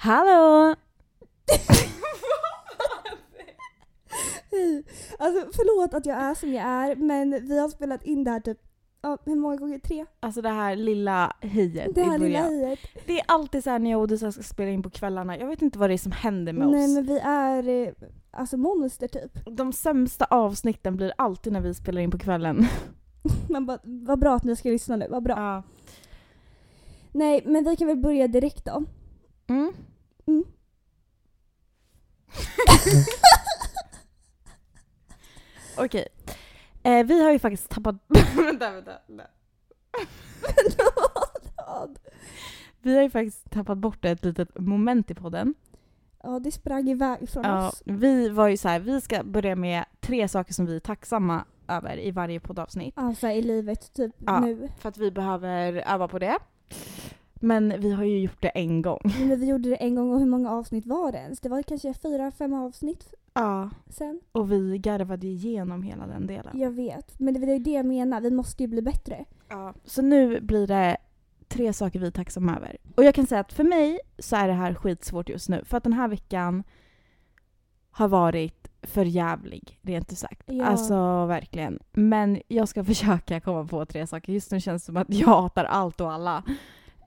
Hallå! Hej. Alltså förlåt att jag är som jag är men vi har spelat in det här typ, ja, hur många gånger? Tre? Alltså det här lilla hejet Det i här lilla hejet. Det är alltid så här när jag och Odisa ska spela in på kvällarna. Jag vet inte vad det är som händer med Nej oss. men vi är eh, alltså monster typ. De sämsta avsnitten blir alltid när vi spelar in på kvällen. Man bara, vad bra att ni ska lyssna nu, vad bra. Ja. Nej men vi kan väl börja direkt då. Mm. Mm. Okej. Eh, vi har ju faktiskt tappat... vänta, vänta. vänta. Vi har ju faktiskt tappat bort ett litet moment i podden. ja det sprang iväg från Ja, oss. vi var ju så här, vi ska börja med tre saker som vi är tacksamma över i varje poddavsnitt. Alltså i livet typ Ja. nu. För att vi behöver öva på det. Men vi har ju gjort det en gång. Men vi gjorde det en gång och hur många avsnitt var det ens? Det var kanske fyra, fem avsnitt Ja. sen. Och vi garvade igenom hela den delen. Jag vet. Men det ju det jag menar, vi måste ju bli bättre. Ja. Så nu blir det tre saker vi är tacksamma över. Och jag kan säga att för mig så är det här skitsvårt just nu. För att den här veckan har varit för jävlig, rent ut sagt. Ja. Alltså verkligen. Men jag ska försöka komma på tre saker. Just nu känns det som att jag hatar allt och alla.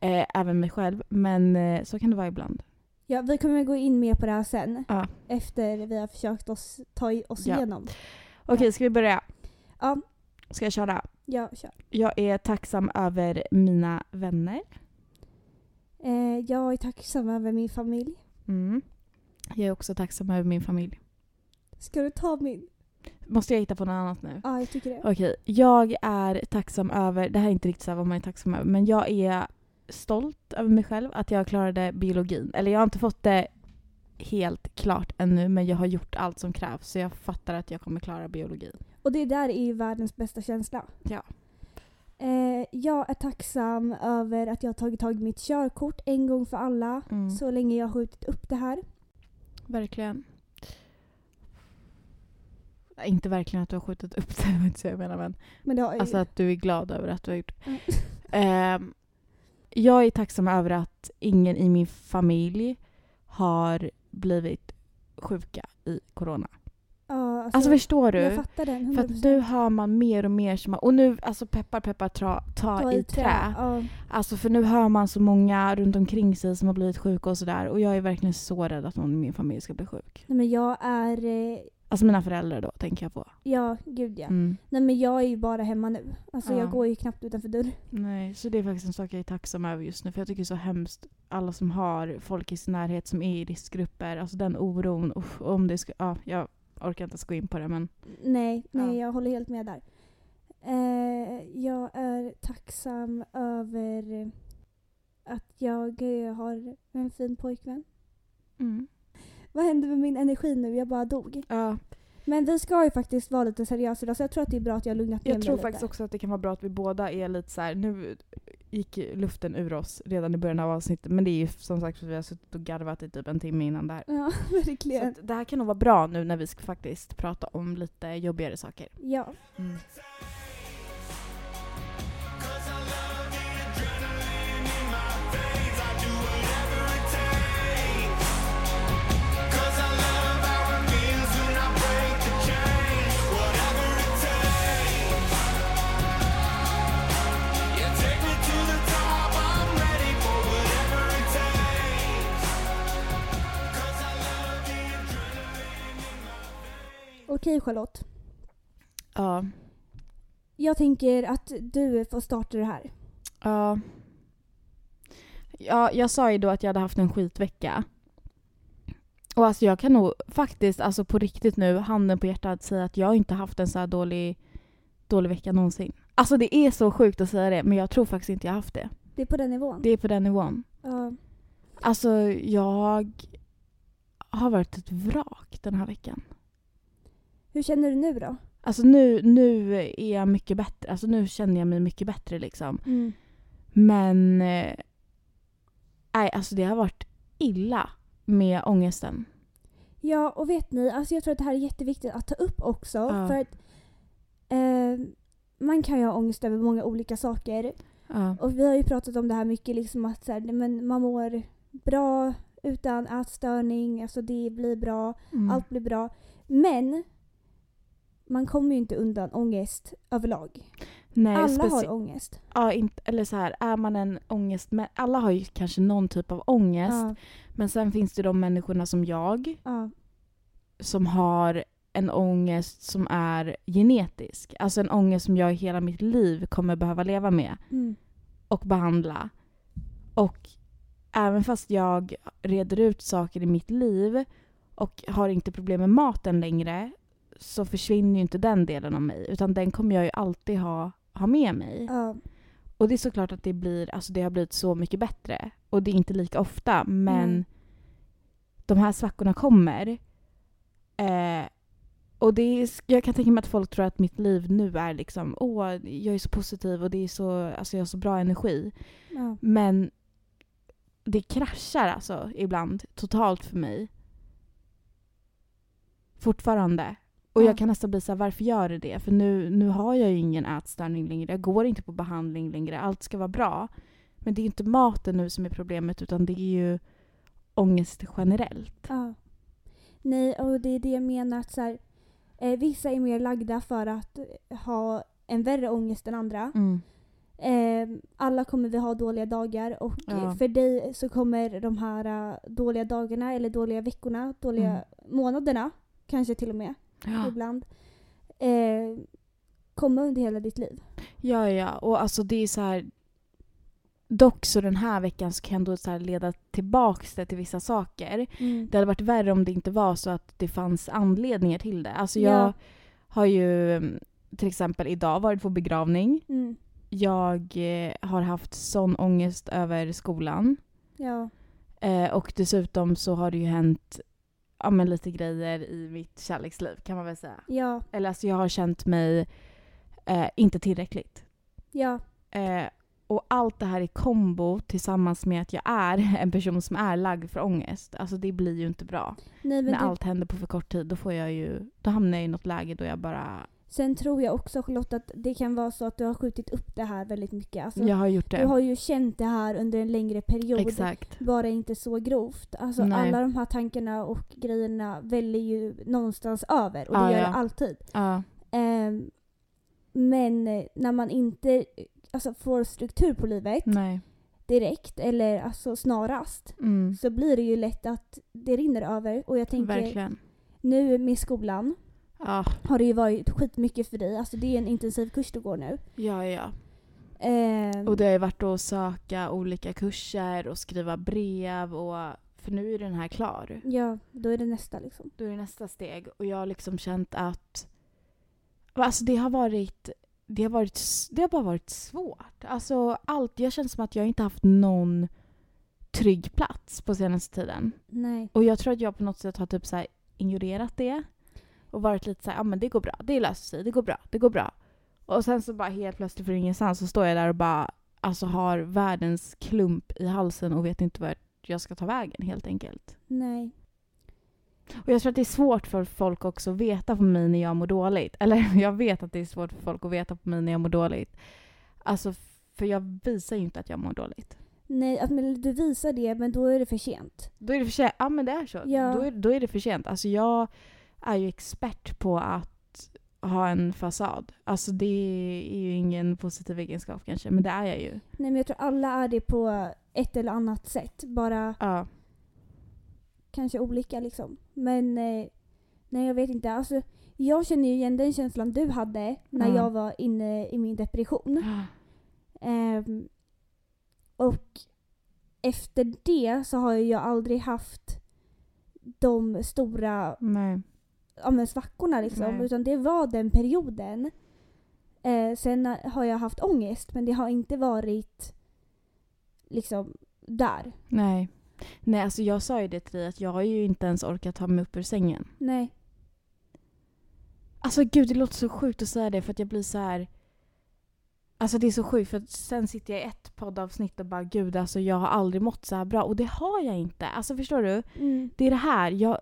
Eh, även mig själv. Men eh, så kan det vara ibland. Ja, vi kommer gå in mer på det här sen. Ja. Efter vi har försökt oss, ta i- oss Ja. igenom. Okej, ska vi börja? Ja, Ska jag köra? ja, kör. Jag är tacksam över mina vänner. Eh, jag är tacksam över min familj. Mm. Jag är också tacksam över min familj. Ska du ta min? Måste jag hitta på något annat nu? Ja, jag tycker det. Okej, jag är tacksam över, det här är inte riktigt så här vad man är tacksam över, men jag är stolt över mig själv att jag klarade biologin. Eller jag har inte fått det helt klart ännu, men jag har gjort allt som krävs så jag fattar att jag kommer klara biologin. Och det där är ju världens bästa känsla. Ja. Eh, jag är tacksam över att jag har tagit tag i mitt körkort en gång för alla. Mm. Så länge jag har skjutit upp det här. Verkligen. Inte verkligen att du har skjutit upp det, det var inte så jag menar men Men det har jag alltså att du är glad över att du har gjort Mm. Ehm, Jag är tacksam över att ingen i min familj har blivit sjuka i corona. Ja, alltså, Alltså förstår Jag du? fattar den. För 100%. att nu hör man mer och mer som och nu, alltså peppar peppar tra, ta, Ta i trä. Ja. Alltså för nu hör man så många runt omkring sig som har blivit sjuka och sådär och jag är verkligen så rädd att någon i min familj ska bli sjuk. Nej, men jag är... Alltså mina föräldrar då, tänker jag på. ja, gud ja. Mm. Nej men jag är ju bara hemma nu. Alltså Ja. jag går ju knappt utanför dörren. Nej, så det är faktiskt en sak jag är tacksam över just nu. För jag tycker det är så hemskt, alla som har folk i sin närhet som är i riskgrupper. Alltså den oron. Uff, om det ska, ja, jag orkar inte ens gå in på det men. Nej, nej Ja. jag håller helt med där. Eh, jag är tacksam över att jag eh, har en fin pojkvän. Mm. Vad hände med min energi nu? Jag bara dog. Ja, Men vi ska ju faktiskt vara lite seriösa idag så jag tror att det är bra att jag har lugnat ner jag mig tror lite. faktiskt också att det kan vara bra att vi båda är lite så här. nu gick luften ur oss redan i början av avsnittet. Men det är ju som sagt för att vi har suttit och garvat i typ en timme innan det här. Ja, Så verkligen. att det här kan nog vara bra nu när vi ska faktiskt prata om lite jobbigare saker. Ja. Mm. Okej Charlotte. Ja. Jag tänker att du får starta det här. Ja. Ja, jag sa ju då att jag hade haft en skitvecka. Och alltså jag kan nog faktiskt, alltså på riktigt nu, handen på hjärtat, säga att jag inte haft en så här dålig, dålig vecka någonsin. Alltså det är så sjukt att säga det, men jag tror faktiskt inte jag haft det. Det är på den nivån. Det är på den nivån. Ja. Alltså jag har varit ett vrak den här veckan. Hur känner du nu då? Alltså nu, nu är jag mycket bättre, alltså nu känner jag mig mycket bättre liksom. Mm. Men eh, nej, alltså det har varit illa med ångesten. Ja, och vet ni, alltså jag tror att det här är jätteviktigt att ta upp också. Ja. För att eh, man kan ju ha ångest över många olika saker. Ja. Och vi har ju pratat om det här mycket, liksom att så här, men man mår bra utan ätstörning, alltså det blir bra, Mm. allt blir bra. Men man kommer ju inte undan ångest överlag. Nej, Alla har ångest. Ja, inte, eller så här, är man en ångest... Men alla har ju kanske någon typ av ångest. Ja, Men sen finns det de människorna som jag ja, som har en ångest som är genetisk. Alltså en ångest som jag i hela mitt liv kommer behöva leva med mm, och behandla. Och även fast jag reder ut saker i mitt liv och har inte problem med maten längre så försvinner ju inte den delen av mig utan den kommer jag ju alltid ha, ha med mig. ja, Och det är såklart att det blir, alltså det har blivit så mycket bättre. Och det är inte lika ofta men Nej. de här svackorna kommer. Eh, och det är, jag kan tänka mig att folk tror att mitt liv nu är liksom, åh, jag är så positiv och det är så, alltså jag har så bra energi. ja. Men det kraschar alltså ibland totalt för mig. Fortfarande. Och Ja. jag kan nästan bli så här, varför gör det det? För nu, nu har jag ju ingen ätstörning längre. Jag går inte på behandling längre. Allt ska vara bra. Men det är inte maten nu som är problemet utan det är ju ångest generellt. Ja. Nej, och det är det jag menar att så här, eh, vissa är mer lagda för att ha en värre ångest än andra. Mm. Eh, alla kommer vi ha dåliga dagar och Ja. för dig så kommer de här eh, dåliga dagarna eller dåliga veckorna, dåliga Mm. månaderna kanske till och med Ja. ibland eh, komma under hela ditt liv. ja, ja. Och alltså det är så här... Dock så den här veckan så kan ändå så leda tillbaks det till vissa saker. Det hade varit värre om det inte var så att det fanns anledningar till det. Alltså jag Ja. har ju mm, till exempel idag varit på begravning. Mm. Jag eh, har haft sån ångest över skolan. Ja. Eh, och dessutom så har det ju hänt ja, men lite grejer i mitt kärleksliv kan man väl säga. Ja. Eller alltså jag har känt mig eh, inte tillräckligt. Ja. Eh, och allt det här i kombo tillsammans med att jag är en person som är lagd för ångest. Alltså det blir ju inte bra. Nej, men När du, allt händer på för kort tid då får jag ju, då hamnar jag i något läge då jag bara, sen tror jag också Charlotte att det kan vara så att du har skjutit upp det här väldigt mycket. Alltså, jag har gjort det. Du har ju känt det här under en längre period. Exakt. Bara inte så grovt. Alltså Nej. alla de här tankarna och grejerna väller ju någonstans över och det gör ja. det alltid. Ja. Ehm, men eh, när man inte alltså, får struktur på livet Nej. direkt eller alltså snarast Mm. så blir det ju lätt att det rinner över. Och jag tänker Verkligen. nu med skolan Ja. har det ju varit skitmycket för dig. Alltså det är en intensiv kurs du går nu. ja, ja. Ehm, Och det har ju varit att söka olika kurser och skriva brev och för nu är den här klar. Ja, då är det nästa liksom. Då är det nästa steg och jag har liksom känt att alltså det har varit det har, varit, det har bara varit svårt. Alltså allt, jag känner som att jag inte haft någon trygg plats på senaste tiden. Nej. Och jag tror att jag på något sätt har typ så ignorerat det. Och varit lite så här, ja men det går bra, det löser sig, det går bra, det går bra. Och sen så bara helt plötsligt från ingenstans så står jag där och bara alltså har världens klump i halsen och vet inte vart jag ska ta vägen helt enkelt. Nej. Och jag tror att det är svårt för folk också att veta på mig när jag mår dåligt. Eller jag vet att det är svårt för folk att veta på mig när jag mår dåligt. Alltså för jag visar ju inte att jag mår dåligt. Nej, att, men du visar det men då är det för sent. Då är det för sent. Ja men det är så. Ja. Då, är, då är det för sent. Alltså jag är ju expert på att ha en fasad. Alltså det är ju ingen positiv egenskap kanske, men det är jag ju. Nej men jag tror alla är det på ett eller annat sätt. Bara Ja. kanske olika liksom. Men eh, nej jag vet inte. Alltså, jag känner ju igen den känslan du hade när Ja. jag var inne i min depression. Ehm, och efter det så har jag aldrig haft de stora Nej. Ja, men svackorna liksom. Utan det var den perioden. Eh, sen har jag haft ångest men det har inte varit liksom där. Nej. Nej, alltså jag sa ju det till dig att jag har ju inte ens orkat ta mig upp ur sängen. Nej. Alltså gud, det låter så sjukt att säga det för att jag blir så här. Alltså det är så sjukt för att sen sitter jag i ett poddavsnitt och bara gud alltså jag har aldrig mått så här bra och det har jag inte. Alltså förstår du? Mm. Det är det här, jag,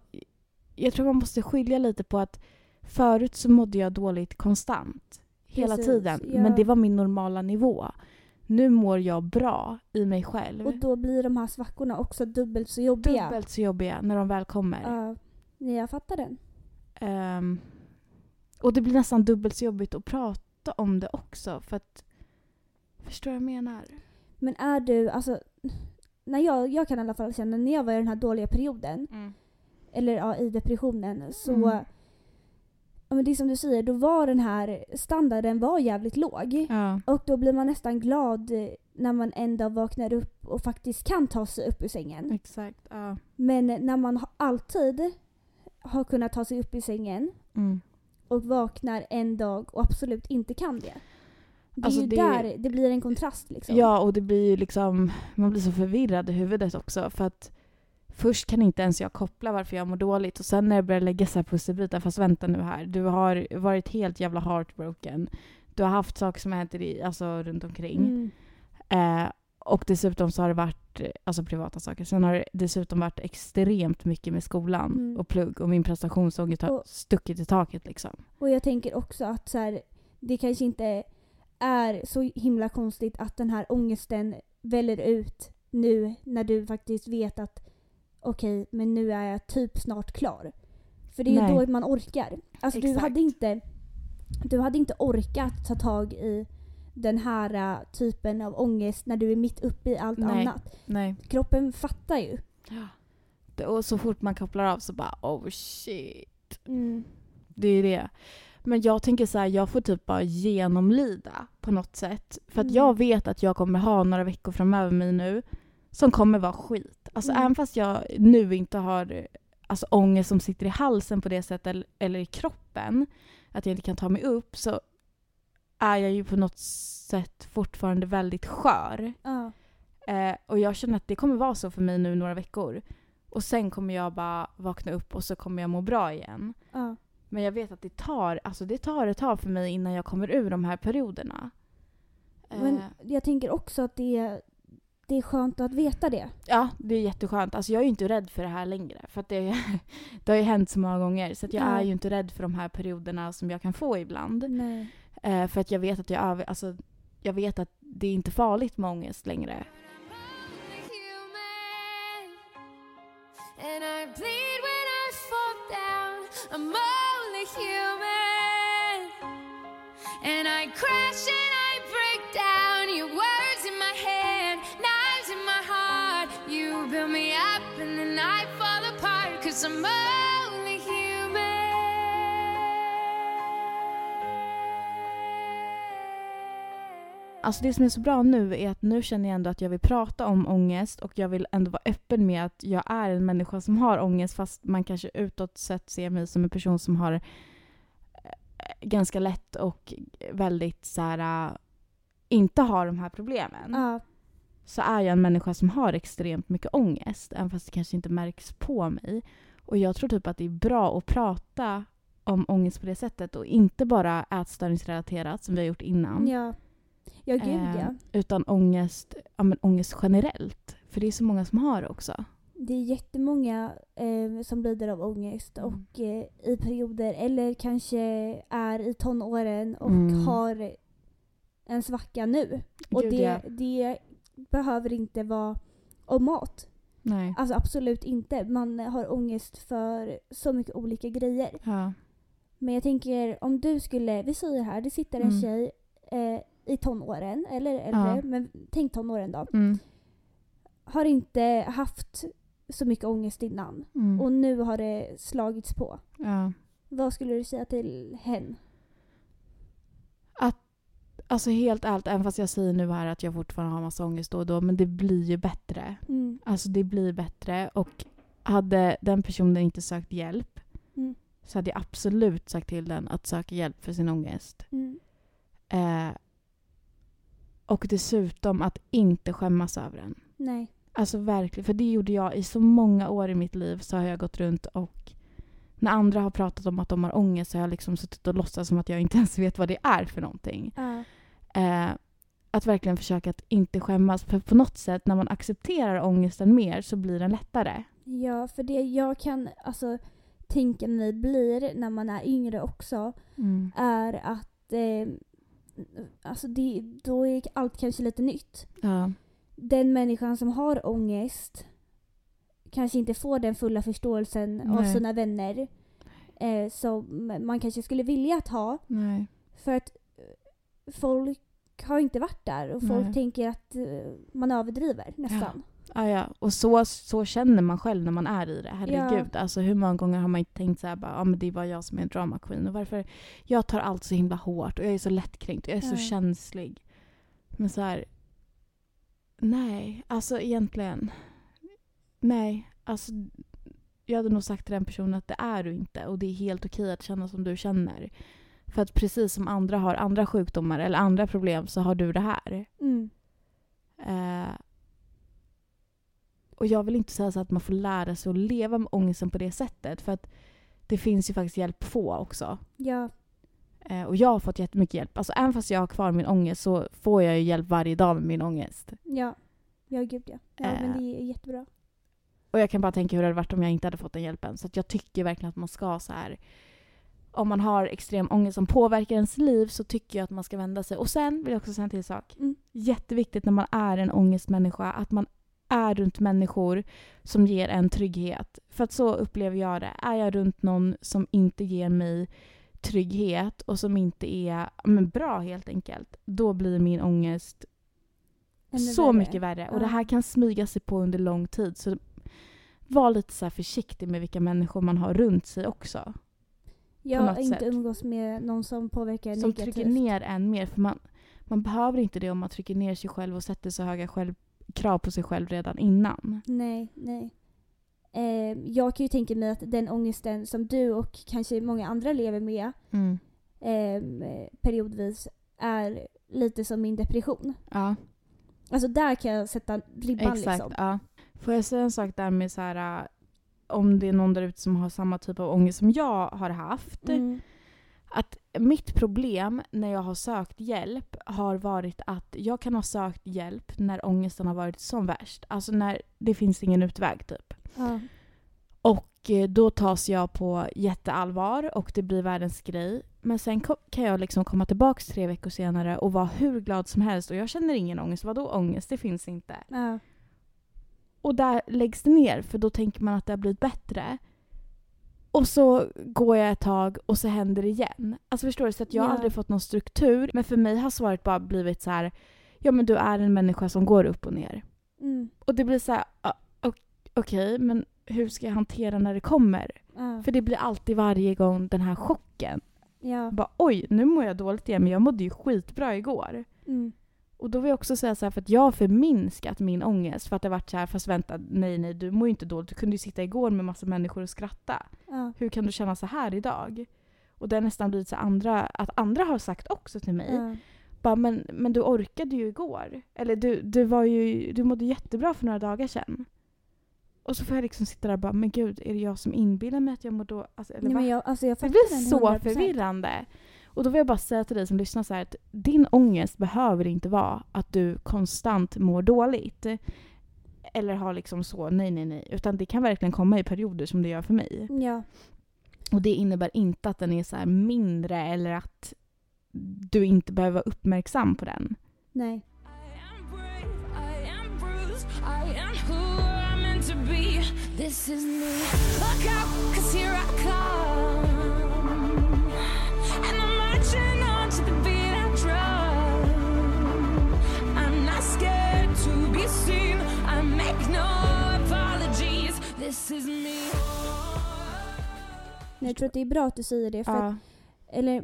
jag tror man måste skilja lite på att förut så mådde jag dåligt konstant. Hela Precis, tiden. ja. Men det var min normala nivå. nu mår jag bra i mig själv. Och då blir de här svackorna också dubbelt så jobbiga. Dubbelt så jobbiga när de väl kommer. Ja, jag fattar den. Ehm, och det blir nästan dubbelt så jobbigt att prata om det också för att Förstår du vad jag menar? Men är du, alltså, när jag, jag kan i alla fall känna när jag var i den här dåliga perioden, eller ja, i depressionen, så Mm. ja, men det är som du säger, då var den här standarden var jävligt låg. Ja. Och då blir man nästan glad när man en dag vaknar upp och faktiskt kan ta sig upp ur sängen. Exakt. Ja. Men när man alltid har kunnat ta sig upp i sängen Mm. och vaknar en dag och absolut inte kan det. Det är Alltså, ju det- där det blir en kontrast liksom. Ja, och det blir ju liksom, man blir så förvirrad i huvudet också för att först kan inte ens jag koppla varför jag mår dåligt och sen när jag börjar lägga så här pusselbitar, fast vänta nu här, du har varit helt jävla heartbroken. Du har haft saker som har hänt i dig, alltså runt omkring. Mm. Eh, och dessutom så har det varit alltså privata saker. Sen har det dessutom varit extremt mycket med skolan Mm. och plugg och min prestationsångest har Och- stuckit i taket liksom. Och jag tänker också att så här, det kanske inte är så himla konstigt att den här ångesten väller ut nu när du faktiskt vet att okej, men nu är jag typ snart klar. För det är Nej. ju då man orkar. Alltså du Exakt. hade, inte, du hade inte orkat ta tag i den här äh, typen av ångest när du är mitt uppe i allt Nej. annat. Nej. Kroppen fattar ju. Det- Och så fort man kopplar av så bara oh shit. Mm. Det är det. Men jag tänker så här, jag får typ bara genomlida på något sätt. För att Mm. jag vet att jag kommer ha några veckor framöver mig nu som kommer vara skit. Alltså Mm. även fast jag nu inte har alltså, ångest som sitter i halsen på det sättet eller, eller i kroppen, att jag inte kan ta mig upp, så är jag ju på något sätt fortfarande väldigt skör. Ja. Eh, och jag känner att det kommer vara så för mig nu några veckor. Och sen kommer jag bara vakna upp och så kommer jag må bra igen. Ja. Men jag vet att det tar, alltså det tar ett tag för mig innan jag kommer ur de här perioderna. Men Eh, jag tänker också att det är, det är skönt att veta det. ja, det är jätteskönt. Alltså jag är ju inte rädd för det här längre. För att det, det har ju hänt så många gånger. Så att jag Ja. är ju inte rädd för de här perioderna som jag kan få ibland. Nej. Eh, för att jag vet att jag, alltså, jag vet att det är inte farligt med ångest längre. and I crash and I Alltså det som är så bra nu är att nu känner jag ändå att jag vill prata om ångest och jag vill ändå vara öppen med att jag är en människa som har ångest fast man kanske utåt sett ser mig som en person som har eh, ganska lätt och väldigt så här äh, inte har de här problemen. Ja. Så är jag en människa som har extremt mycket ångest även fast det kanske inte märks på mig. Och jag tror typ att det är bra att prata om ångest på det sättet och inte bara ätstörningsrelaterat som vi har gjort innan. Ja. Ja, gud Eh, ja. Utan ångest, ja, men ångest generellt. För det är så många som har det också. Det är jättemånga eh, som lider av ångest Mm. och eh, i perioder eller kanske är i tonåren och Mm. har en svacka nu. Och Gud, det, ja. det behöver inte vara om mat. Nej. Alltså absolut inte. Man har ångest för så mycket olika grejer. Ja. Men jag tänker om du skulle, vi säger här, det sitter en Mm. tjej eh, i tonåren, eller äldre, Ja. men tänk tonåren då. Mm. Har inte haft så mycket ångest innan Mm. och nu har det slagits på. ja. Vad skulle du säga till hen? Alltså helt ärligt, även fast jag säger nu här att jag fortfarande har massa ångest då och då, men det blir ju bättre. Mm. Alltså det blir bättre och hade den personen inte sökt hjälp Mm. så hade jag absolut sagt till den att söka hjälp för sin ångest. Mm. Eh, och dessutom att inte skämmas över den. Nej. Alltså verkligen, för det gjorde jag i så många år i mitt liv så har jag gått runt och när andra har pratat om att de har ångest så har jag liksom suttit och låtsats som att jag inte ens vet vad det är för någonting. Ja. Eh, att verkligen försöka att inte skämmas. För på något sätt när man accepterar ångesten mer så blir den lättare. ja, för det jag kan alltså tänka mig blir när man är yngre också är att eh, alltså det, då är allt kanske lite nytt. Ja. Den människan som har ångest kanske inte får den fulla förståelsen av Nej. sina vänner eh, som man kanske skulle vilja att ha. Nej. För att folk har inte varit där och folk Nej. tänker att eh, man överdriver nästan. Ja, ja. Och så, så känner man själv när man är i det. Herregud. Alltså, hur många gånger har man inte tänkt så här, bara, ah, men det är bara jag som är en drama queen. Och varför? Jag tar allt så himla hårt och jag är så lättkränkt och jag är så Ja. känslig. Men så här... Nej, alltså egentligen. Nej, alltså jag hade nog sagt till den personen att det är du inte och det är helt okej att känna som du känner. För att precis som andra har andra sjukdomar eller andra problem så har du det här. Mm. Eh, och jag vill inte säga så att man får lära sig att leva med ångesten på det sättet. För att det finns ju faktiskt hjälp att få också. Ja, Eh, och jag har fått jättemycket hjälp. Alltså även fast jag har kvar min ångest så får jag ju hjälp varje dag med min ångest. ja. Ja, gud ja. Ja, Eh. men det är jättebra. Och jag kan bara tänka hur det hade varit om jag inte hade fått den hjälpen. Så att jag tycker verkligen att man ska så här. Om man har extrem ångest som påverkar ens liv så tycker jag att man ska vända sig. Och sen vill jag också säga en till sak. Mm. Jätteviktigt när man är en ångestmänniska att man är runt människor som ger en trygghet. För att så upplever jag det. Är jag runt någon som inte ger mig trygghet och som inte är men bra helt enkelt, då blir min ångest så värre. mycket värre. Och Ja. det här kan smyga sig på under lång tid. Så var lite så här försiktig med vilka människor man har runt sig också. Jag har inte sätt. umgås med någon som påverkar Som negativt. trycker ner en mer. För man, man behöver inte det om man trycker ner sig själv och sätter så höga själv, krav på sig själv redan innan. Nej, nej. Eh, jag kan ju tänka mig att den ångesten som du och kanske många andra lever med eh, periodvis är lite som min depression. Ja, Alltså där kan jag sätta ribban exakt. liksom. Ja. Får jag säga en sak där med så här, äh, om det är någon där ute som har samma typ av ångest som jag har haft. Mm. Att mitt problem när jag har sökt hjälp har varit att jag kan ha sökt hjälp när ångesten har varit som värst. Alltså när det finns ingen utväg typ. Ja. Och eh, då tas jag på jätteallvar och det blir världens grej. Men sen kan jag liksom komma tillbaka tre veckor senare och vara hur glad som helst och jag känner ingen ångest. Vadå ångest? Det finns inte. Ja. Och där läggs det ner för då tänker man att det har blivit bättre. Och så går jag ett tag och så händer det igen. Alltså förstår du? Så att jag har Ja. aldrig fått någon struktur. Men för mig har svaret bara blivit så här. Ja men du är en människa som går upp och ner. Mm. Och det blir så här. ok- Okej, men hur ska jag hantera när det kommer? Ja. För det blir alltid varje gång den här chocken. ja. Bara oj, nu mår jag dåligt igen men jag mådde ju skitbra igår. Mm. Och då vill jag också säga så här för att jag har förminskat min ångest för att det har varit så här fast vänta, nej nej du mår ju inte dåligt. Du kunde ju sitta igår med massa människor och skratta. Ja. Hur kan du känna så här idag? Och det har nästan blivit så andra, att andra har sagt också till mig. Ja. Bara, men, men du orkade ju igår. Eller du, du, var ju, du mådde jättebra för några dagar sedan. Och så får jag liksom sitta där och bara, men gud, är det jag som inbillar mig att jag mår då? Alltså, eller Nej, jag, alltså jag Det blir så 100%. förvirrande. Och då vill jag bara säga till dig som lyssnar så här att din ångest behöver inte vara att du konstant mår dåligt. Eller har liksom så, nej nej nej. Utan det kan verkligen komma i perioder som det gör för mig. Ja. Och det innebär inte att den är så här mindre eller att du inte behöver vara uppmärksam på den. Nej. I Nej, jag tror att det är bra att du säger det. För att, Ja, eller,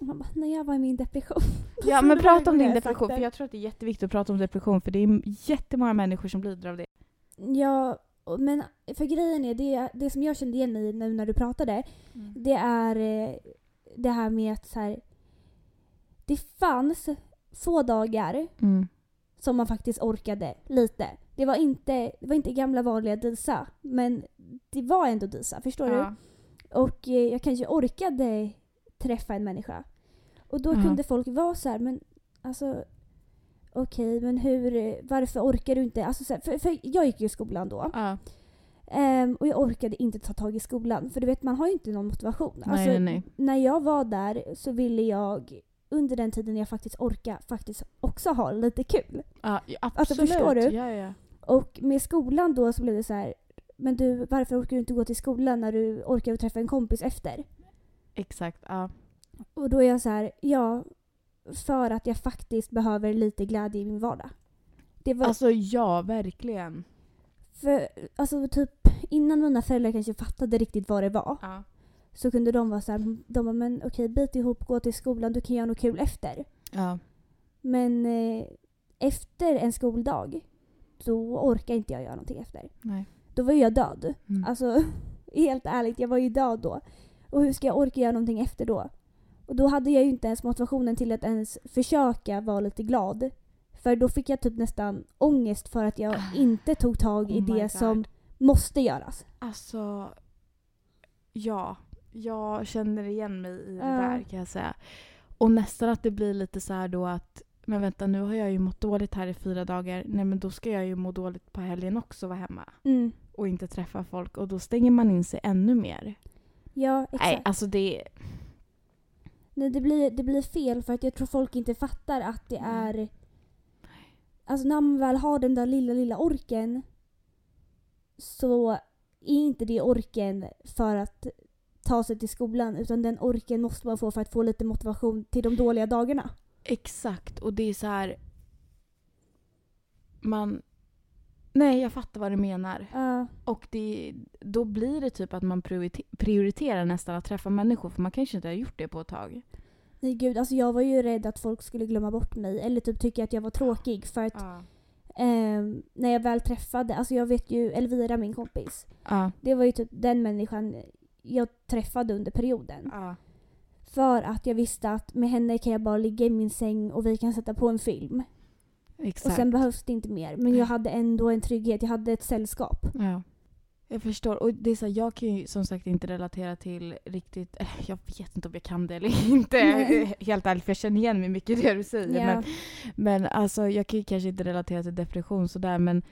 man bara, när jag var i min depression. ja men prata om det din depression för jag tror att det är jätteviktigt att prata om depression för det är jättemånga människor som lider av det. Ja, men för grejen är, det, det som jag kände igen i nu när du pratade, det är eh, det här med att så här, det fanns få dagar Mm. som man faktiskt orkade lite. Det var inte, det var inte gamla vanliga Disa, men det var ändå Disa, förstår du? Ja. Och eh, jag kanske orkade träffa en människa. Och då Ja. kunde folk vara så här, men alltså okej, men hur, varför orkar du inte? Alltså, så här, för, för jag gick ju i skolan då. Ja. Ehm, och jag orkade inte ta tag i skolan. För du vet, man har ju inte någon motivation. Nej, alltså, nej, nej. När jag var där så ville jag under den tiden jag faktiskt orkar faktiskt också ha lite kul. Ja, absolut. Alltså, förstår du? Ja, ja. Och med skolan då så blev det så här, men du varför orkar du inte gå till skolan när du orkar träffa en kompis efter? Exakt. Ja. Och då är jag så här, ja, för att jag faktiskt behöver lite glädje i min vardag. Det var, Alltså ja, verkligen. för, alltså typ innan mina föräldrar kanske fattade riktigt vad det var Ja. så kunde de vara så här, de bara, men okej bit ihop, gå till skolan, du kan göra något kul efter. ja. Men eh, efter en skoldag, då orkar inte jag göra någonting efter. Nej. Då var jag död. Mm. Alltså, helt ärligt, jag var ju död då. Och hur ska jag orka göra någonting efter då? Och då hade jag ju inte ens motivationen till att ens försöka vara lite glad. För då fick jag typ nästan ångest för att jag Ah. inte tog tag i Oh det som måste göras. Alltså, ja. Jag känner igen mig i det Ja. där kan jag säga. Och nästan att det blir lite så här då att men vänta nu har jag ju mått dåligt här i fyra dagar. Nej men då ska jag ju må dåligt på helgen också vara hemma. Mm. Och inte träffa folk. Och då stänger man in sig ännu mer. Ja, exakt. Nej alltså det... Nej, det, blir, det blir fel för att jag tror folk inte fattar att det Nej. är... Alltså när man väl har den där lilla, lilla orken så är inte det orken för att ta sig till skolan utan den orken måste man få för att få lite motivation till de dåliga dagarna. Exakt. Och det är så här... Man... Nej jag fattar vad du menar. Ja. Och det, då blir det typ att man priorite- prioriterar nästan att träffa människor för man kanske inte har gjort det på ett tag. nej gud, alltså jag var ju rädd att folk skulle glömma bort mig eller typ tycka att jag var tråkig för att Ja. ehm, när jag väl träffade, alltså jag vet ju Elvira min kompis, Ja. det var ju typ den människan jag träffade under perioden. För att jag visste att med henne kan jag bara ligga i min säng och vi kan sätta på en film. Exakt. Och sen behövs det inte mer. Men jag hade ändå en trygghet, jag hade ett sällskap. Ja. Jag förstår. Och det är så här, jag kan ju som sagt inte relatera till riktigt... eh, Jag vet inte om jag kan det eller inte. Nej. Helt ärligt, för jag känner igen mig mycket i det du säger. Ja. Men, men alltså, jag kan ju kanske inte relatera till depression sådär men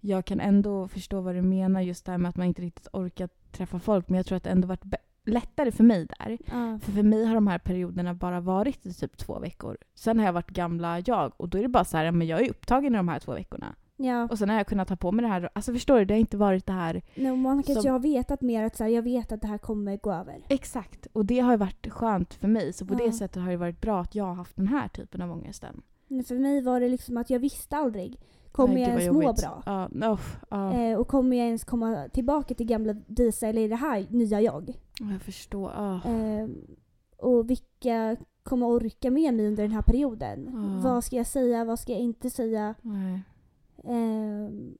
jag kan ändå förstå vad du menar just det här med att man inte riktigt orkar träffa folk. Men jag tror att det ändå varit be- lättare för mig där. Ja. För för mig har de här perioderna bara varit i typ två veckor. Sen har jag varit gamla jag och då är det bara så här, men jag är upptagen i de här två veckorna. ja. Och sen har jag kunnat ta på mig det här. Alltså förstår du, det har inte varit det här Nej, man kanske Som- har vetat mer att så här, jag vet att det här kommer gå över. Exakt. Och det har ju varit skönt för mig. Så på Ja. det sättet har det varit bra att jag har haft den här typen av ångesten. Men för mig var det liksom att jag visste aldrig. Kommer Nej, jag ens må bra? Ja, no, ja. Eh, och kommer jag ens komma tillbaka till gamla Disa eller är det här nya jag? Jag förstår. Ja. Eh, och vilka kommer orka med mig under den här perioden? Ja. Vad ska jag säga? Vad ska jag inte säga? Ehm,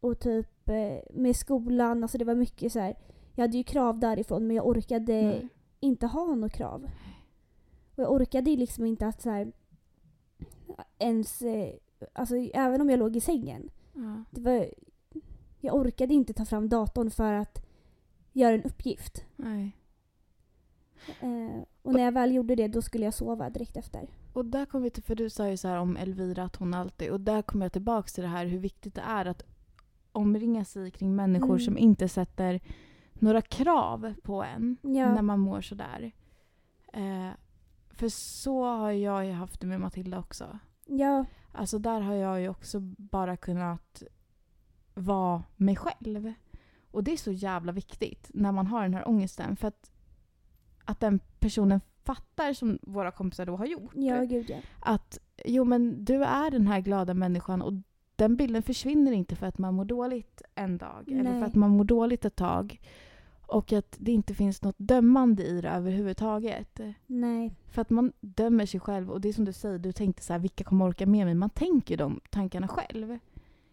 och typ eh, med skolan, alltså det var mycket så här. Jag hade ju krav därifrån men jag orkade Nej. inte ha några krav. Och jag orkade liksom inte att så här, ens, eh, alltså även om jag låg i sängen. Ja. Det var, jag orkade inte ta fram datorn för att göra en uppgift. Nej. Eh, och när jag väl gjorde det då skulle jag sova direkt efter. Och där kommer vi till, för du sa ju så här om Elvira att hon alltid, och där kommer jag tillbaka till det här hur viktigt det är att omringa sig kring människor Mm. som inte sätter några krav på en Ja. när man mår sådär. Eh, för så har jag ju haft det med Matilda också. Ja, Alltså där har jag ju också bara kunnat vara mig själv. Och det är så jävla viktigt när man har den här ångesten. För att, att den personen fattar, som våra kompisar då har gjort, ja gud ja. att jo men du är den här glada människan och den bilden försvinner inte för att man mår dåligt en dag eller Nej. för att man mår dåligt ett tag. Och att det inte finns något dömande i det överhuvudtaget. Nej. För att man dömer sig själv och det är som du säger, du tänkte så här, vilka kommer orka med mig? Man tänker ju de tankarna själv.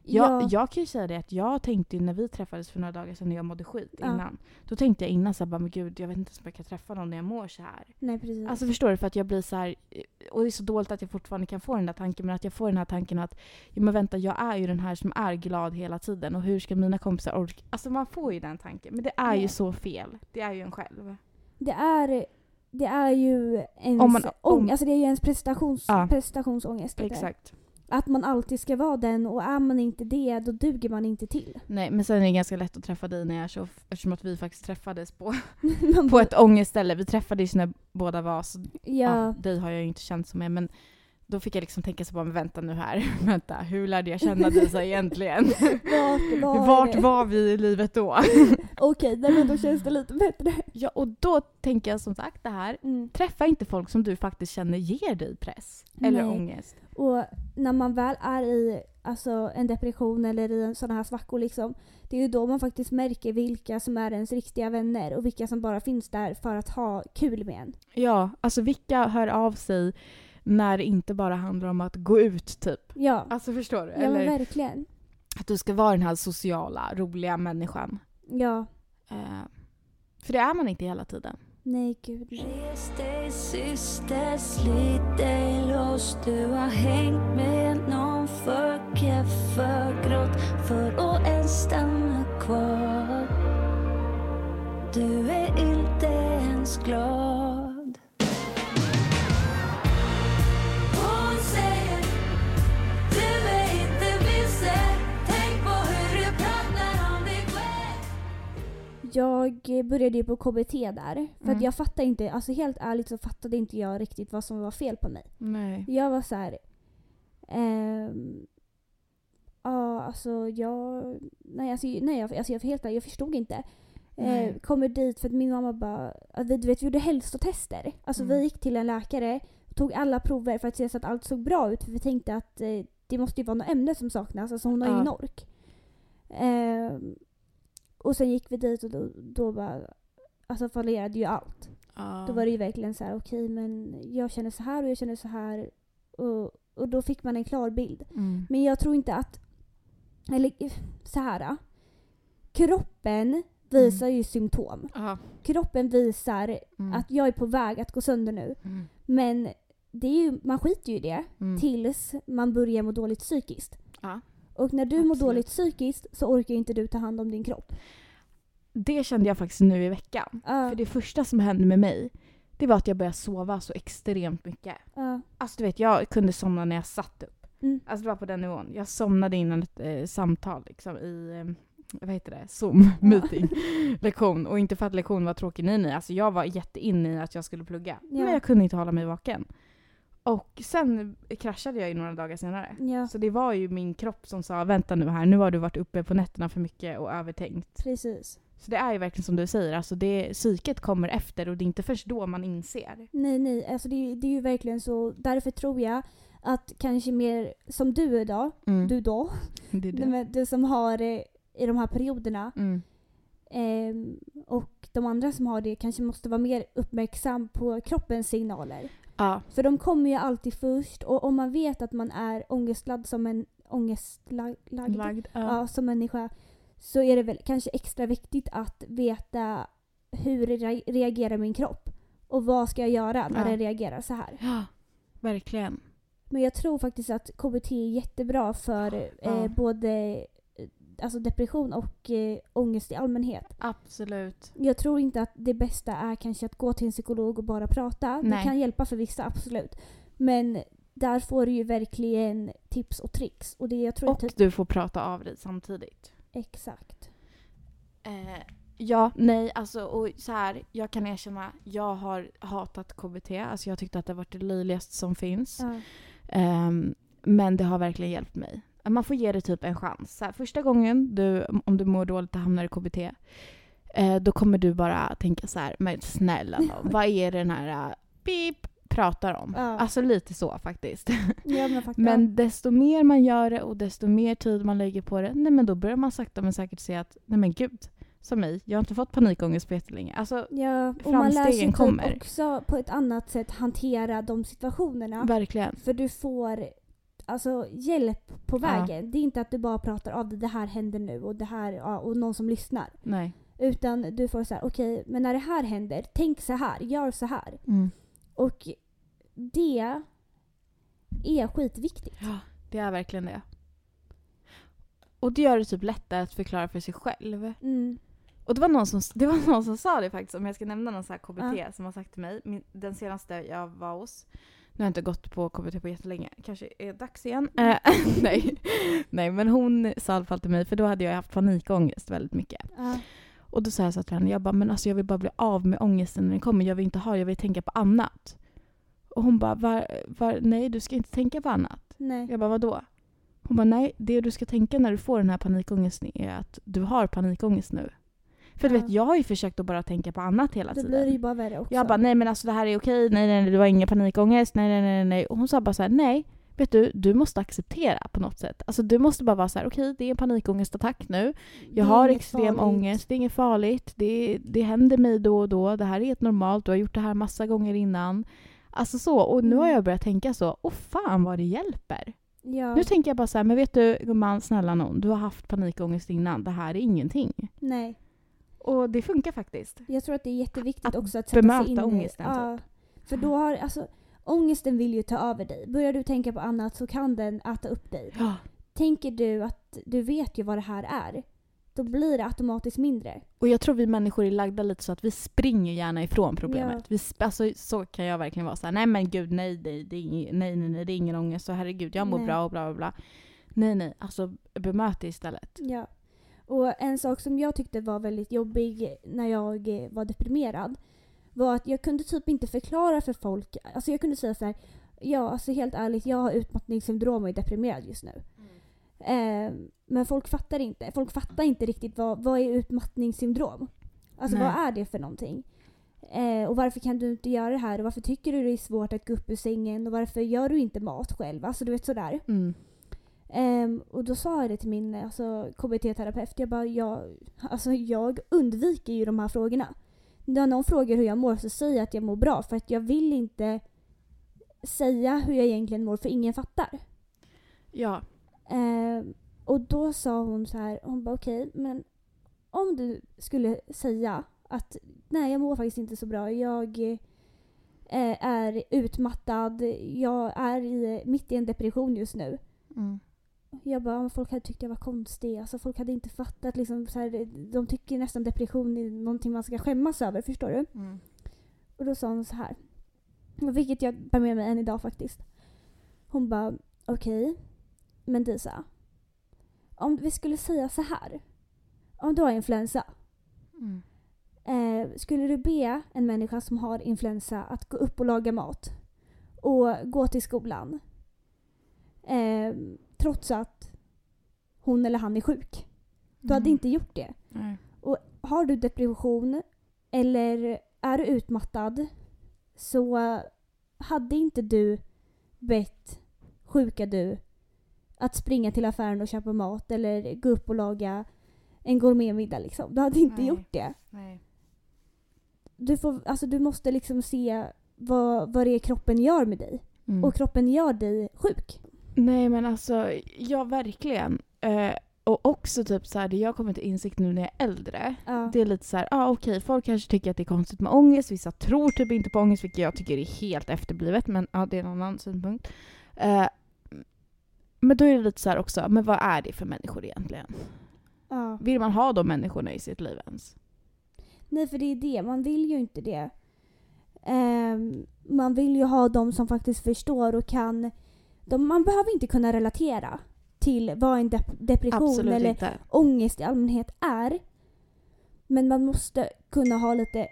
Jag, ja. jag kan ju säga det att jag tänkte ju när vi träffades för några dagar sedan när jag mådde skit Ja. innan. Då tänkte jag innan så här, bara, men gud jag vet inte ens om jag kan träffa någon när jag mår så här. Nej precis. Alltså förstår du? För att jag blir så här, och det är så dåligt att jag fortfarande kan få den där tanken, men att jag får den här tanken att ja men vänta, jag är ju den här som är glad hela tiden och hur ska mina kompisar orka? Alltså man får ju den tanken, men det är ju Nej. så fel. Det är ju en själv. Det är, det är ju ens, Om man- om- ång- alltså det är ju ens prestations, Ja. prestationsångest. det där. Att man alltid ska vara den och är man inte det då duger man inte till. Nej, men sen är det ganska lätt att träffa dig när jag är så, eftersom att vi faktiskt träffades på, på ett ångestställe. Vi träffades när båda var, så ja. ja, dig har jag ju inte känt så med, men då fick jag liksom tänka så på, men vänta nu här, vänta, hur lärde jag känna dig så egentligen? vart var Vart var vi i livet då? Okej, nej, men då känns det lite bättre. Ja, och då tänker jag som sagt det här, Mm. träffa inte folk som du faktiskt känner ger dig press eller Nej. ångest. Och när man väl är i alltså, en depression eller i en sån här svackor liksom, det är ju då man faktiskt märker vilka som är ens riktiga vänner och vilka som bara finns där för att ha kul med en. Ja, alltså vilka hör av sig när det inte bara handlar om att gå ut typ? Ja, Alltså förstår du? ja men Eller verkligen. att du ska vara den här sociala, roliga människan. Ja, Eh, för det är man inte hela tiden. nej gud. Res dig syster, slit dig loss Du har hängt med någon för keff, för grått för att ens stanna kvar Du är inte ens glad Jag började ju på KBT där. För Mm. att jag fattade inte, alltså helt ärligt så fattade inte jag riktigt vad som var fel på mig. Nej. Jag var så här. ehm, Ja, alltså jag... Nej, alltså, nej jag, alltså jag, helt jag förstod inte. Eh, kommer dit för att min mamma bara... Vi, du vet, vi gjorde hälsotester. Alltså Mm. vi gick till en läkare, tog alla prover för att se så att allt såg bra ut. För vi tänkte att eh, det måste ju vara något ämne som saknas. Alltså hon har Ja. ingen ork. Ehm, och sen gick vi dit och då, då bara... Alltså fallerade ju allt. Ja. Då var det ju verkligen så här: okej men jag känner så här och jag känner så här. Och, och då fick man en klar bild. Mm. Men jag tror inte att, eller så här. Kroppen visar ju symptom. Ja. Kroppen visar Mm. att jag är på väg att gå sönder nu. Mm. Men det är ju, man skiter ju i det Mm. tills man börjar må dåligt psykiskt. Ja. Och när du mår Absolut. dåligt psykiskt så orkar inte du ta hand om din kropp. Det kände jag faktiskt nu i veckan. Ja, För det första som hände med mig, det var att jag började sova så extremt mycket. ja, Alltså du vet, jag kunde somna när jag satt upp. mm, Alltså det var på den nivån. Jag somnade innan ett eh, samtal liksom i, eh, vad heter det, zoom meeting, lektion. Och inte för att lektionen var tråkig, nej nej. Alltså jag var jätteinne i att jag skulle plugga. Ja. Men jag kunde inte hålla mig vaken. Och sen kraschade jag ju några dagar senare. ja, Så det var ju min kropp som sa vänta nu här, nu har du varit uppe på nätterna för mycket och övertänkt. precis. Så det är ju verkligen som du säger, alltså det, psyket kommer efter och det är inte först då man inser. Nej, nej, alltså det, är- det är ju verkligen så. Därför tror jag att kanske mer som du idag, Mm. du då, det det. Du som har det i de här perioderna Mm. ehm, och de andra som har det kanske måste vara mer uppmärksam på kroppens signaler. Ja. För de kommer ju alltid först och om man vet att man är ångestladd som en ångestlagd Lagd. Ja. ja, som människa så är det väl kanske extra viktigt att veta hur re- reagerar min kropp och vad ska jag göra när Ja. den reagerar så här. ja, verkligen. Men jag tror faktiskt att KBT är jättebra för eh, både alltså depression och eh, ångest i allmänhet. Absolut. Jag tror inte att det bästa är kanske att gå till en psykolog och bara prata. Det Nej. kan hjälpa för vissa, absolut. Men där får du ju verkligen tips och tricks. Och det jag tror Och typ... du får prata av dig samtidigt. Exakt. Eh, ja, nej, alltså och så här, jag kan erkänna, jag har hatat KBT. Alltså jag tyckte att det varit det löjligaste som finns. Ja. Ehm, men det har verkligen hjälpt mig. Man får ge det typ en chans. Här, första gången du, om du mår dåligt och hamnar i KBT, eh, då kommer du bara tänka så här, men snälla då, vad är det den här uh, pip pratar om? Ja. Alltså lite så faktiskt. Ja, men faktiskt. Men desto mer man gör det och desto mer tid man lägger på det, nej men då börjar man sakta men säkert se att, nej men gud, som mig, jag har inte fått panikångest på jättelänge. Alltså, Ja, och man lär sig typ kommer. också på ett annat sätt hantera de situationerna. verkligen. För du får alltså, hjälp på Ja. vägen. Det är inte att du bara pratar av det, det här händer nu och det här ja, och någon som lyssnar. Nej. Utan du får så här, okej, men när det här händer, tänk så här, gör så här. Mm. Och det är skitviktigt. Ja, det är verkligen det. Och det gör det typ lättare att förklara för sig själv. Mm. Och det var någon som, det var någon som sa det faktiskt, om jag ska nämna någon så här KBT Ja. som har sagt till mig, min, den senaste jag var hos, Nu har jag inte gått på KBT på jättelänge. Kanske är dags igen. Eh, nej. nej, men hon sa i alla fall till mig, för då hade jag haft panikångest väldigt mycket. Ja. Och då sa jag så till henne, jag bara, men alltså jag vill bara bli av med ångesten när den kommer. Jag vill inte ha jag vill tänka på annat. Och hon bara, var, var, nej du ska inte tänka på annat. Nej. Jag bara, vadå? Hon bara, nej det du ska tänka när du får den här panikångesten är att du har panikångest nu. För du vet, jag har ju försökt att bara tänka på annat hela Då tiden. blir det ju bara värre också. Jag bara, nej men alltså det här är okej, nej nej nej, du har ingen panikångest, nej nej nej nej. Och hon sa bara så här, nej, vet du, du måste acceptera på något sätt. Alltså du måste bara vara så här, okej det är en panikångestattack nu. Det Jag har extrem farligt. ångest, det är inget farligt, det, det händer mig då och då, det här är helt normalt, du har gjort det här massa gånger innan. Alltså så, och nu har Mm. jag börjat tänka så, åh fan vad det hjälper. Ja. Nu tänker jag bara så här, men vet du gumman, snälla någon, du har haft panikångest innan, det här är ingenting. Nej. Och det funkar faktiskt. Jag tror att det är jätteviktigt Att också att sätta bemöta sig in i- ångesten, Ja. typ. För då har, alltså, ångesten vill ju ta över dig. Börjar du tänka på annat så kan den äta upp dig. Ja. Tänker du att du vet ju vad det här är, då blir det automatiskt mindre. Och jag tror vi människor är lagda lite så att vi springer gärna ifrån problemet. Ja. Vi, alltså, så kan jag verkligen vara så här, nej men gud nej, nej, det är ing- nej, nej, nej, det är ingen ångest, så herregud jag mår Nej. bra och bla bla bla. Nej nej, alltså bemöt det istället. Ja. Och en sak som jag tyckte var väldigt jobbig när jag eh, var deprimerad var att jag kunde typ inte förklara för folk. Alltså jag kunde säga så här. Ja, alltså helt ärligt, jag har utmattningssyndrom och är deprimerad just nu. Eh, men folk fattar inte. Folk fattar inte riktigt vad, vad är utmattningssyndrom? Alltså Nej. vad är det för någonting? Eh, och varför kan du inte göra det här? Och varför tycker du det är svårt att gå upp ur sängen? Och varför gör du inte mat själv? Alltså du vet sådär. Mm. Ehm, och då sa jag det till min alltså, KBT-terapeut. Jag bara, jag, alltså, jag undviker ju de här frågorna. När någon frågar hur jag mår så säger jag att jag mår bra för att jag vill inte säga hur jag egentligen mår för ingen fattar. Ja. Ehm, och då sa hon så här, hon bara okej, men om du skulle säga att nej jag mår faktiskt inte så bra, jag eh, är utmattad, jag är i, mitt i en depression just nu. Mm. Jag bara, folk hade tyckt jag var konstig. Alltså folk hade inte fattat liksom så här, De tycker nästan depression är någonting man ska skämmas över, förstår du? Mm. Och då sa hon så här. Vilket jag bär med mig än idag faktiskt. Hon bara, okej. men Disa. Om vi skulle säga så här. Om du har influensa. Mm. Eh, skulle du be en människa som har influensa att gå upp och laga mat och gå till skolan eh, trots att hon eller han är sjuk? Du hade Mm. inte gjort det. Nej. Har du depression eller är du utmattad så hade inte du bett sjuka du att springa till affären och köpa mat eller gå upp och laga en gourmetmiddag liksom. Du hade inte Nej. gjort det Nej. du, får, alltså, du måste liksom se vad, vad det är kroppen gör med dig. Mm. Och kroppen gör dig sjuk. Nej men alltså, ja verkligen. Eh, och också typ så här, det jag kommer till insikt nu när jag är äldre. Ja. Det är lite så här, ah, okej, folk kanske tycker att det är konstigt med ångest, vissa tror typ inte på ångest, vilket jag tycker är helt efterblivet, men ja, det är en annan synpunkt. Eh, men då är det lite så här också, men vad är det för människor egentligen? ja. Vill man ha de människorna i sitt liv ens? Nej, för det är det. Man vill ju inte det. Ehm, man vill ju ha de som faktiskt förstår och kan... De, man behöver inte kunna relatera till vad en dep- depression Absolut eller inte. ångest i allmänhet är. Men man måste kunna ha lite...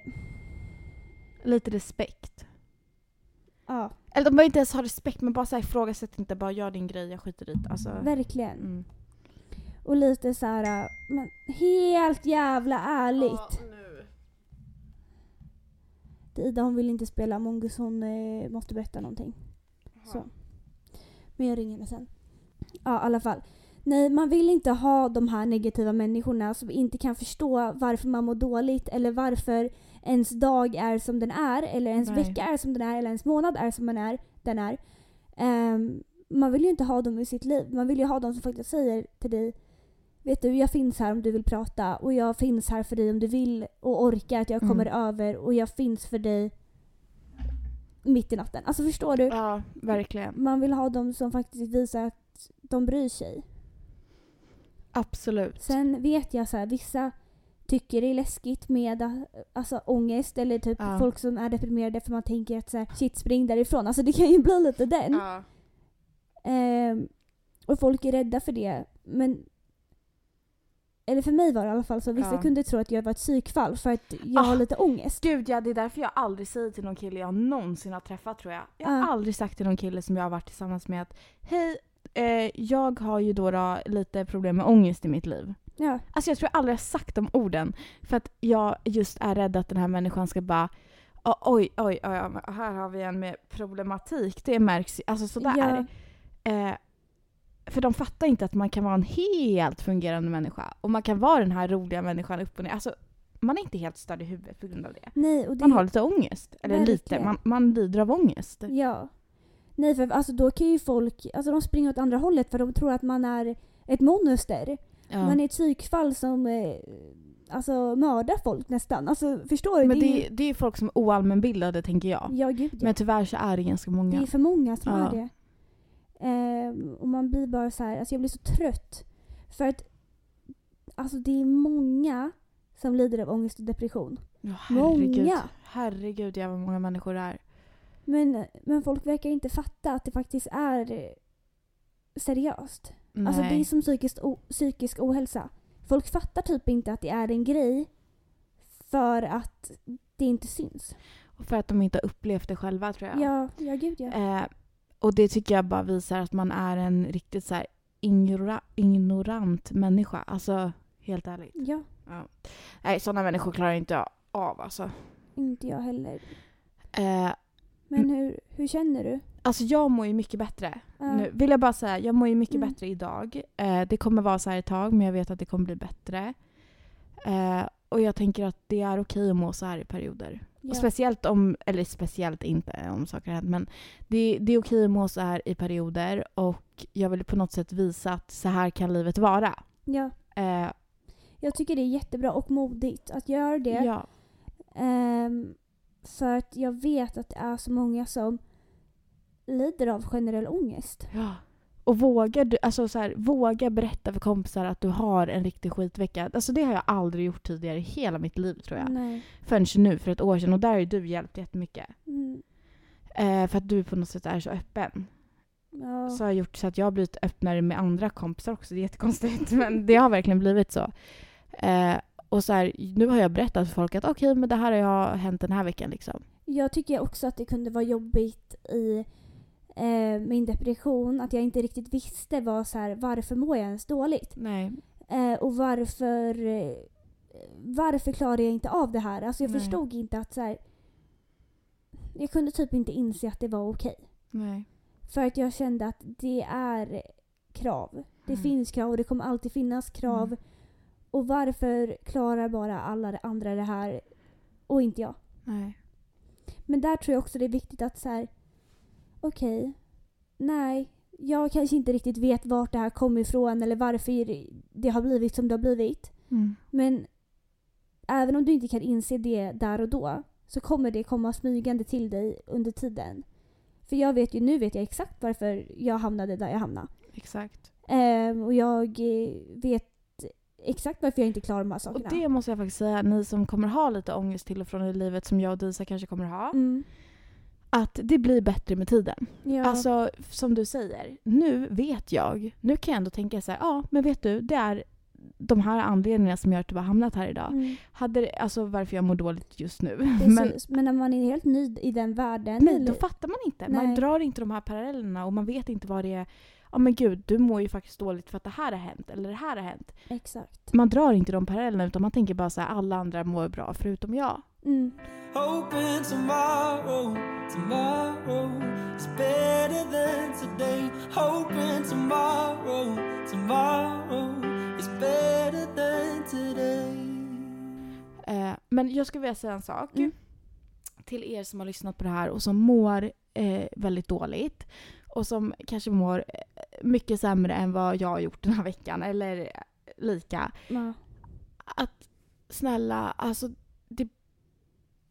Lite respekt. Ja, Eller de behöver inte ens ha respekt, men bara så här, ifrågasätt inte, bara gör din grej, jag skiter i det. Alltså, verkligen. mm. Och lite så här, men helt jävla ärligt. Ida hon vill inte spela Among us, hon eh, måste berätta någonting. Så. Men jag ringer henne sen. Ja, i alla fall. Nej, man vill inte ha de här negativa människorna som inte kan förstå varför man mår dåligt eller varför ens dag är som den är eller ens Nej. vecka är som den är eller ens månad är som den är. Den är. Ehm, man vill ju inte ha dem i sitt liv. Man vill ju ha dem som faktiskt säger till dig Vet du, jag finns här om du vill prata och jag finns här för dig om du vill och orkar att jag Mm. kommer över och jag finns för dig mitt i natten. Alltså förstår du? Ja, verkligen. Man vill ha dem som faktiskt visar att de bryr sig. Absolut. Sen vet jag så här, vissa tycker det är läskigt med äh, alltså, ångest eller typ Ja. folk som är deprimerade för man tänker att så här, shit spring därifrån. Alltså det kan ju bli lite den. Ja. Ehm, och folk är rädda för det. Men eller för mig var det i alla fall så. Vissa Ja. kunde tro att jag var ett psykfall för att jag Ah. har lite ångest. Gud ja, det är därför jag aldrig säger till någon kille jag någonsin har träffat tror jag. Jag har Ja. aldrig sagt till någon kille som jag har varit tillsammans med att hej, eh, jag har ju då, då lite problem med ångest i mitt liv. Ja, Alltså jag tror jag aldrig har sagt de orden. För att jag just är rädd att den här människan ska bara "Oj, oj, oj, oj, här har vi en med problematik. Det märks ju. Alltså sådär. ja, Eh, för de fattar inte att man kan vara en helt fungerande människa. Och man kan vara den här roliga människan upp och ner. Alltså, man är inte helt störd i huvudet på grund av det. nej det, Man har lite ångest. Eller lite, Verkligen. man, man lider av ångest. Ja. Nej för alltså då kan ju folk, alltså de springer åt andra hållet för de tror att man är ett monster. Ja. Man är ett psykfall som eh, alltså mördar folk nästan. Alltså förstår du? Men det, det, är, det är folk som är oallmänbildade tänker jag. ja gud ja. Men tyvärr så är det ganska Det många. är för många som Ja. är det. Ehm, och man blir bara så här, alltså jag blir så trött. För att alltså det är många som lider av ångest och depression. Ja, herregud. Många. Herregud ja, vad många människor det är. Men, men folk verkar inte fatta att det faktiskt är eh, seriöst. Nej. Alltså det är som psykisk, o- psykisk ohälsa. Folk fattar typ inte att det är en grej för att det inte syns. Och för att de inte har upplevt det själva tror jag. Ja, ja gud ja. Eh, och det tycker jag bara visar att man är en riktigt så ignora, ignorant människa. Alltså helt ärligt. Ja, Nej, sådana människor klarar jag inte av alltså. inte jag heller. Eh, Men hur, hur känner du? alltså jag mår ju mycket bättre. Ja. Nu vill jag bara säga, jag mår ju mycket Mm. bättre idag. Eh, det kommer vara så här ett tag, men jag vet att det kommer bli bättre. Eh, och jag tänker att det är okej att må så här i perioder. Ja. Och speciellt om, eller speciellt inte om saker har hänt, men det, det är okej att må så här i perioder och jag vill på något sätt visa att så här kan livet vara. ja. Eh, Jag tycker det är jättebra och modigt att göra det. ja. Ehm, för att jag vet att det är så många som lider av generell ångest. ja. Och våga, du- alltså så här, våga berätta för kompisar att du har en riktig skitvecka. Alltså det har jag aldrig gjort tidigare i hela mitt liv tror jag. Nej. Förrän nu för ett år sedan och där har ju du hjälpt jättemycket. Mm. Eh, för att du på något sätt är så öppen. Ja. Så har jag gjort så att jag har blivit öppnare med andra kompisar också. Det är jättekonstigt men det har verkligen blivit så. Eh, och så här, nu har jag berättat för folk att okej men det här har jag hänt den här veckan liksom. Jag tycker också att det kunde vara jobbigt i eh, min depression att jag inte riktigt visste vad, så här, varför mår jag ens dåligt. Eh, och varför, eh, varför klarar jag inte av det här? Alltså jag Nej. förstod inte att så här, jag kunde typ inte inse att det var okej. Nej. För att jag kände att det är krav. Det Mm. finns krav och det kommer alltid finnas krav. Mm. Och varför klarar bara alla andra det här och inte jag? Nej. Men där tror jag också det är viktigt att så här, okej, nej, jag kanske inte riktigt vet vart det här kommer ifrån eller varför det har blivit som det har blivit. Mm. Men även om du inte kan inse det där och då så kommer det komma smygande till dig under tiden. För jag vet ju, nu vet jag exakt varför jag hamnade där jag hamnade. Exakt. Ehm, och jag eh, vet exakt varför jag inte klarar de här Och sakerna. det måste jag faktiskt säga, ni som kommer ha lite ångest till och från i livet som jag och Disa kanske kommer ha. Mm, Att det blir bättre med tiden. ja. Alltså som du säger, nu vet jag. Nu kan jag ändå tänka så här, ja men vet du, det är de här anledningarna som gör att du har hamnat här idag. mm, Hade alltså varför jag mår dåligt just nu. Men. Men, när man är helt ny i den världen. nej, då eller- fattar man inte. Man Nej. drar inte de här parallellerna och man vet inte vad det är. Ja men gud, du mår ju faktiskt dåligt för att det här har hänt eller det här har hänt. Exakt. Man drar inte de parallellerna utan man tänker bara så här, alla andra mår bra förutom jag. Mm. Hoping tomorrow, tomorrow is better than today. Hoping tomorrow, tomorrow is better than today. Eh, men jag skulle vilja säga en sak. Mm. Till er som har lyssnat på det här och som mår eh, väldigt dåligt. Och som kanske mår eh, mycket sämre än vad jag har gjort den här veckan. Eller lika. Ja. Att snälla, alltså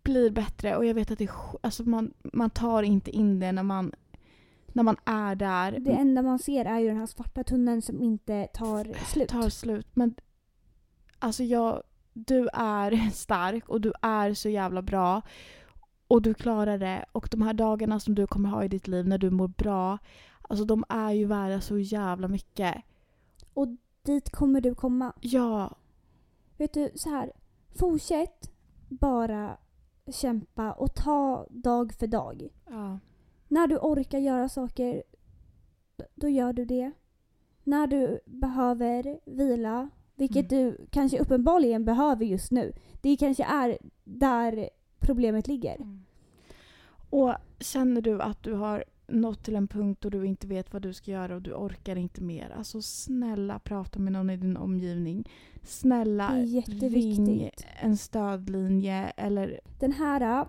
blir bättre. Och jag vet att det är, alltså, man, man tar inte in det när man, när man är där. Det enda man ser är ju den här svarta tunneln som inte tar slut. tar slut. Men alltså jag, du är stark och du är så jävla bra. Och du klarar det. Och de här dagarna som du kommer ha i ditt liv när du mår bra, alltså de är ju värda så jävla mycket. Dit kommer du komma. Ja, Vet du, så här. Fortsätt bara kämpa och ta dag för dag. ja. När du orkar göra saker, då gör du det. När du behöver vila, vilket Mm. du kanske uppenbarligen behöver just nu. Det kanske är där problemet ligger. Och känner du att du har nått till en punkt då du inte vet vad du ska göra och du orkar inte mer. Alltså snälla prata med någon i din omgivning. Snälla ring en stödlinje eller Den här äh,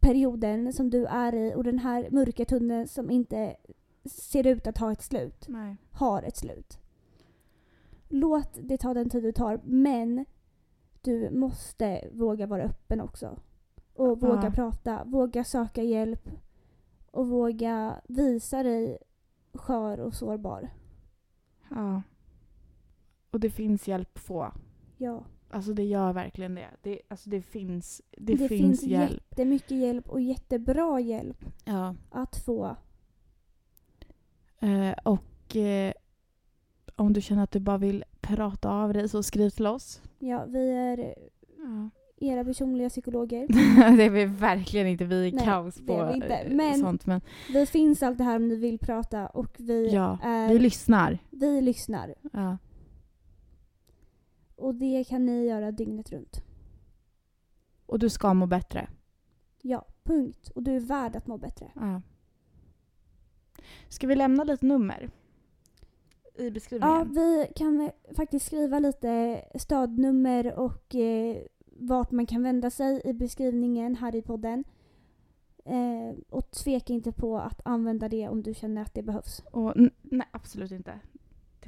perioden som du är i och den här mörka tunneln som inte ser ut att ha ett slut, nej. har ett slut. Låt det ta den tid det tar, men du måste våga vara öppen också. Och våga Ja. prata, våga söka hjälp och våga visa dig skör och sårbar. Ja. Och det finns hjälp att få. Ja. Alltså det gör verkligen det. Det, alltså det finns, det, Det, finns, finns hjälp. jättemycket hjälp och jättebra hjälp Ja. att få. Eh, och eh, om du känner att du bara vill prata av dig så skriv till oss. Ja, vi är Ja. Era personliga psykologer. det är vi verkligen inte. Vi är Nej, kaos på är inte. eh, Men- sånt. Men Vi finns alltid här om ni vill prata och vi, ja, är, vi vi, lyssnar. lyssnar. Ja. Och det kan ni göra dygnet runt. Och du ska må bättre. Ja, punkt. Och du är värd att må bättre. Ja. Ska vi lämna lite nummer? I Ja, beskrivningen? vi kan faktiskt skriva lite stödnummer och eh, vart man kan vända sig i beskrivningen här i podden. Eh, och tveka inte på att använda det om du känner att det behövs. Och, nej, absolut inte.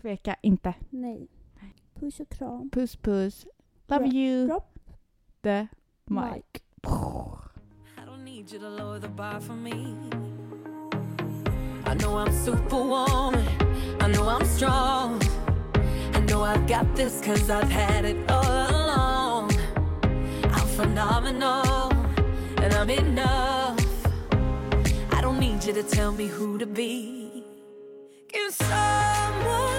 Tveka inte. Nej. Puss och kram. Puss puss. Love Drop- you. drop The mic. mic. I don't need you to lower the bar for me. I know I'm superwoman. I know I'm strong. I know I've got this cause I've had it all phenomenal and I'm enough. I don't need you to tell me who to be. Cause I